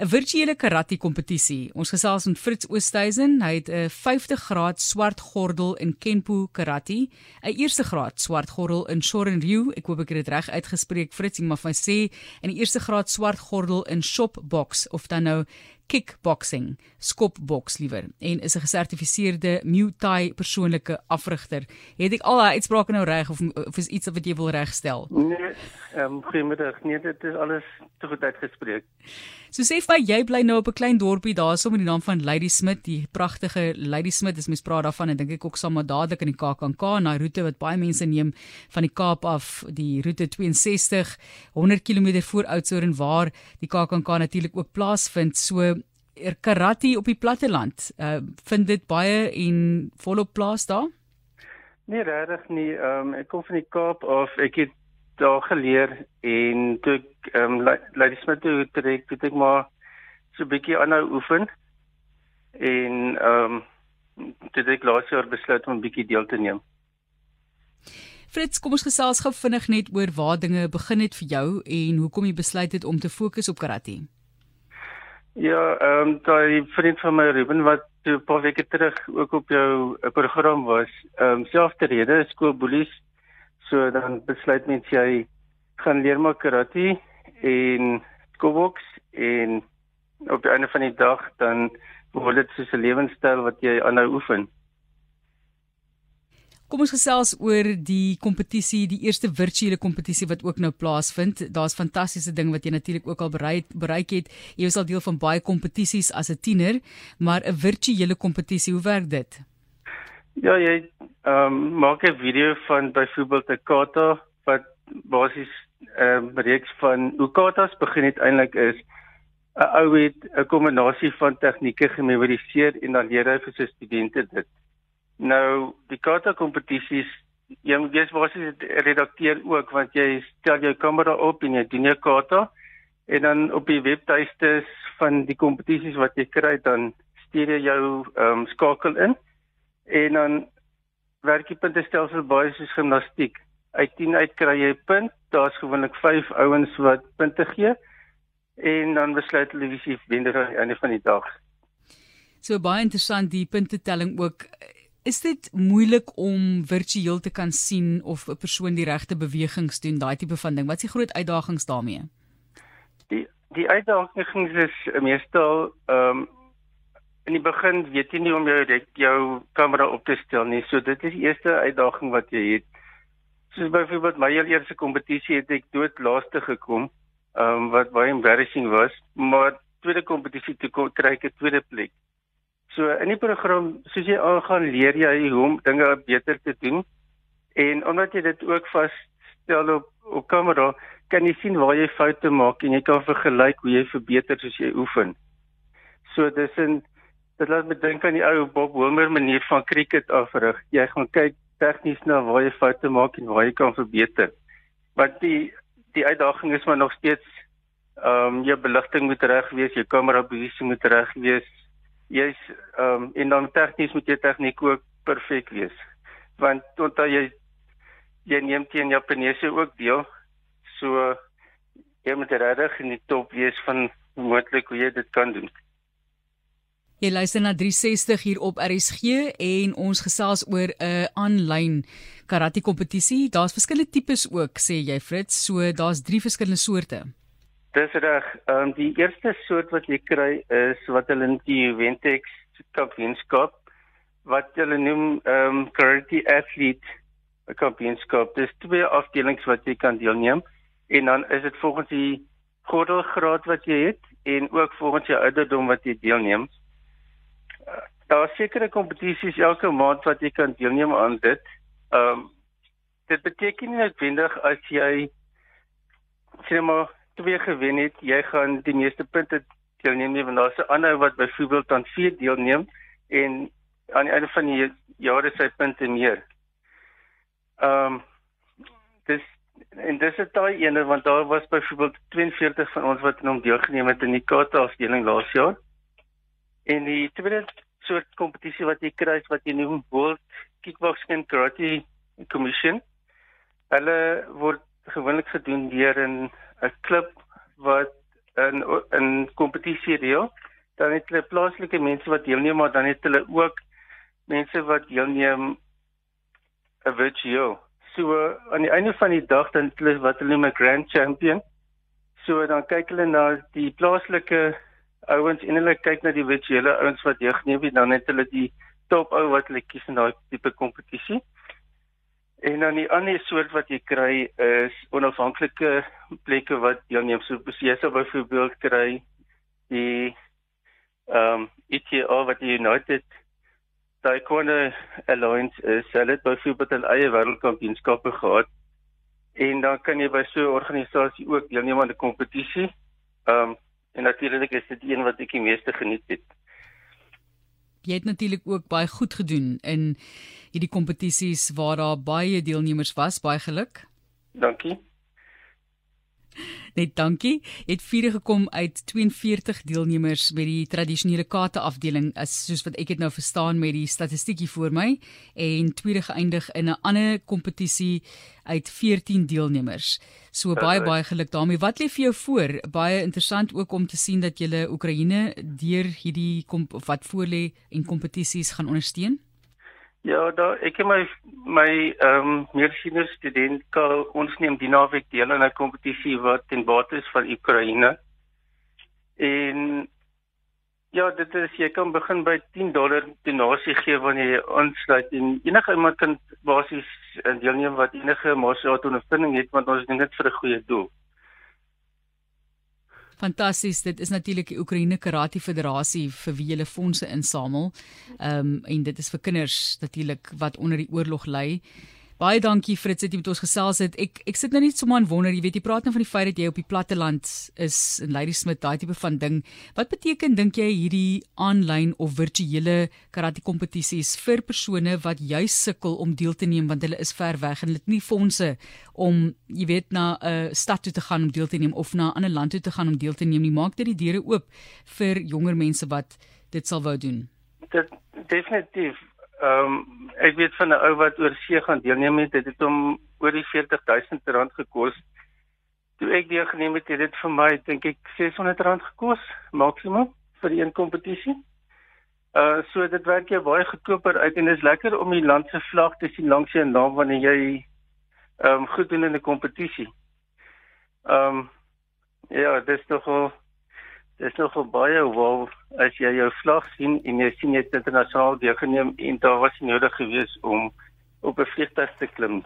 'n virtuele karate kompetisie. Ons gesels met Fritz Oosthuizen. Hy het 'n 50 graad swart gordel in Kenpo karate, 'n eerste graad swart gordel in Shorin-ryu. Ek hoop ek het dit reg uitgespreek. Fritz, vir my sê, en 'n eerste graad swart gordel in shop box of dan nou kickboxing, skopboks liewer en is 'n gesertifiseerde Muay Thai persoonlike afrigter. Het ek al daai uitsprake nou reg of, of is iets wat jy wil regstel? Nee, ehm um, goeiemiddag. Nee, dit is alles te goed uitgespreek. So sê vir jy bly nou op 'n klein dorpie daarso met die naam van Lady Smith, die pragtige Lady Smith. Dis mens praat daarvan en dink ek ook saam met dadelik in die KAKNK na roete wat baie mense neem van die Kaap af, die roete 62 100 km voor Oudtshoorn waar die KAKNK natuurlik ook plaasvind. So er karate op die platteland. Uh vind dit baie en volop plaas daar? Nee, regtig nie. Ehm um, ek kom van die Kaap af. Ek het daar geleer en toe ek ehm um, Lady Smith toe trek, het ek maar so 'n bietjie aanhou oefen. En ehm um, toe ek laas jaar besluit om 'n bietjie deel te neem. Frits, kom ons gesels gou vinnig net oor waar dinge begin het vir jou en hoekom jy besluit het om te fokus op karate. Ja, ehm um, daai vriend van my Ruben wat toe 'n paar weke terug ook op jou eh, program was, ehm um, selfde rede, skoolboelies. So dan besluit mens jy gaan leer maar karate en koboks en op die einde van die dag dan word dit soos 'n lewenstyl wat jy aanhou oefen. Kom ons gesels oor die kompetisie, die eerste virtuele kompetisie wat ook nou plaasvind. Daar's fantastiese ding wat jy natuurlik ook al bereik bereik het. Jy was al deel van baie kompetisies as 'n tiener, maar 'n virtuele kompetisie, hoe werk dit? Ja, jy ehm um, maak 'n video van byvoorbeeld 'n kata wat basies ehm um, reeks van hoe katas begin het eintlik is 'n ou het 'n kombinasie van tegnieke gememoriseer en dan leer hy vir sy studente dit. Nou die kata kompetisies jy moet weet basies redakteer ook want jy stel jou kamera op en jy doen jou kata en dan op die webtuistes van die kompetisies wat jy kry dan stuur jy jou ehm um, skakel in en dan werk jy puntestelsel baie soos gimnastiek. Uit 10 uit kry jy 'n punt. Daar's gewoonlik 5 ouens wat punte gee en dan besluit hulle wie se wenner aan die einde van die dag. So baie interessant die puntetelling ook Is dit moeilik om virtueel te kan sien of 'n persoon die regte bewegings doen, daai tipe van ding? Wat is die groot uitdagings daarmee? Die die uitdagings is meestal ehm um, in die begin weet jy nie om jou jou kamera op te stel nie. So dit is die eerste uitdaging wat jy het. Soos byvoorbeeld my heel eerste kompetisie het ek dood laaste gekom, ehm um, wat baie embarrassing was, maar tweede kompetisie toe kry ek 'n tweede plek. So in die program, soos jy aangaan, leer jy hoe om dinge beter te doen. En omdat jy dit ook vasstel op op kamera, kan jy sien waar jy foute maak en jy kan vergelyk hoe jy verbeter soos jy oefen. So dis 'n dit laat my dink aan die ou Bob Wilmer manier van cricket afrig. Jy gaan kyk tegnies na waar jy foute maak en waar jy kan verbeter. Want die die uitdaging is maar nog steeds ehm um, jou beligting moet reg wees, jou kamera posisie moet reg wees, jy's ehm um, en dan tegnies moet jy tegniek ook perfek wees. Want onthou jy jy neem teen Japaneese ook deel. So jy moet regtig in die top wees van moontlik hoe jy dit kan doen. Jy luister na 360 hier op RSG en ons gesels oor 'n aanlyn karate kompetisie. Daar's verskillende tipes ook, sê jy Fritz. So daar's drie verskillende soorte. Dis reg. Ehm um, die eerste soort wat jy kry is wat hulle in die Ventex kampioenskap wat hulle noem ehm um, Karate Athlete kampioenskap. Dis twee afdelings wat jy kan deelneem en dan is dit volgens die gordelgraad wat jy het en ook volgens jou ouderdom wat jy deelneem. Uh, daar is sekere kompetisies elke maand wat jy kan deelneem aan dit. Ehm um, dit beteken nie noodwendig as jy sê maar twee gewen het, jy gaan die meeste punte deelneem nie want daar's 'n ander wat byvoorbeeld aan vier deelneem en aan die einde van die jaar is sy punte meer. Ehm um, dis en dis is daai ene want daar was byvoorbeeld 42 van ons wat in hom deelgeneem het in die kata afdeling laas jaar. En die tweede soort kompetisie wat jy kry is wat jy noem World Kickboxing Karate Commission. Hulle word gewoonlik gedoen deur 'n 'n klub wat in in kompetisie deel, dan het hulle plaaslike mense wat deelneem, maar dan het hulle ook mense wat deelneem 'n virtueel. So aan die einde van die dag dan hulle wat hulle noem 'n grand champion. So dan kyk hulle na die plaaslike ouens en hulle kyk na die virtuele ouens wat deelgeneem het, dan het hulle die top ou wat hulle kies in daai tipe kompetisie. En dan die ander soort wat jy kry is onafhanklike plekke wat deelneem. So jy sou byvoorbeeld kry die ehm um, ETA wat die United Taekwondo Alliance is, hulle het byvoorbeeld hulle eie wêreldkampioenskappe gehad. En dan kan jy by so 'n organisasie ook deelneem aan 'n kompetisie. Ehm um, en natuurlik is dit een wat ek die meeste geniet het. Jy het natuurlik ook baie goed gedoen in hierdie kompetisies waar daar baie deelnemers was. Baie geluk. Dankie. Net dankie. Het vierde gekom uit 42 deelnemers by die tradisionele kate afdeling as soos wat ek dit nou verstaan met die statistiekie voor my en tweede geëindig in 'n ander kompetisie uit 14 deelnemers. So baie baie geluk daarmee. Wat lê vir jou voor? Baie interessant ook om te sien dat jy Oekraïne deur hierdie wat voor lê en kompetisies gaan ondersteun. Ja, da ek het my my ehm um, medisine student Karl ons neem die naweek deel aan 'n kompetisie wat ten bate is van Oekraïne. En ja, dit is jy kan begin by 10 dollar donasie gee wanneer jy aansluit en enige iemand kan basies deelneem wat enige marsiale ondervinding het want ons doen dit vir 'n goeie doel. Fantasties, dit is natuurlik die Oekraïne Karate Federasie vir wie hulle fondse insamel. Ehm um, en dit is vir kinders natuurlik wat onder die oorlog ly. Baie dankie Fritz dat jy met ons gesels het. Ek ek sit nou net sommer aan wonder, jy weet jy praat nou van die feit dat jy op die platteland is in Ladysmith, daai tipe van ding. Wat beteken dink jy hierdie aanlyn of virtuele karate kompetisies vir persone wat juis sukkel om deel te neem want hulle is ver weg en hulle het nie fondse om jy weet na 'n uh, stad toe te gaan om deel te neem of na 'n ander land toe te gaan om deel te neem nie. Maak dit die deure oop vir jonger mense wat dit sal wou doen. Dit definitief Ehm um, ek weet van 'n ou wat oor see gaan deelneem het, dit het hom oor die 40000 rand gekos. Toe ek deelgeneem het, het dit vir my dink ek 600 rand gekos maksimum vir een kompetisie. Uh so dit werk jy baie goedkoper uit en dit is lekker om die land se vlag te sien langs jou naam wanneer jy ehm um, goed doen in 'n kompetisie. Ehm um, ja, dit is tog al Dis nog baie wel as jy jou vlag sien en jy sien jy het internasionaal deelgeneem en daar was nodig gewees om op 'n vliegtuig te klim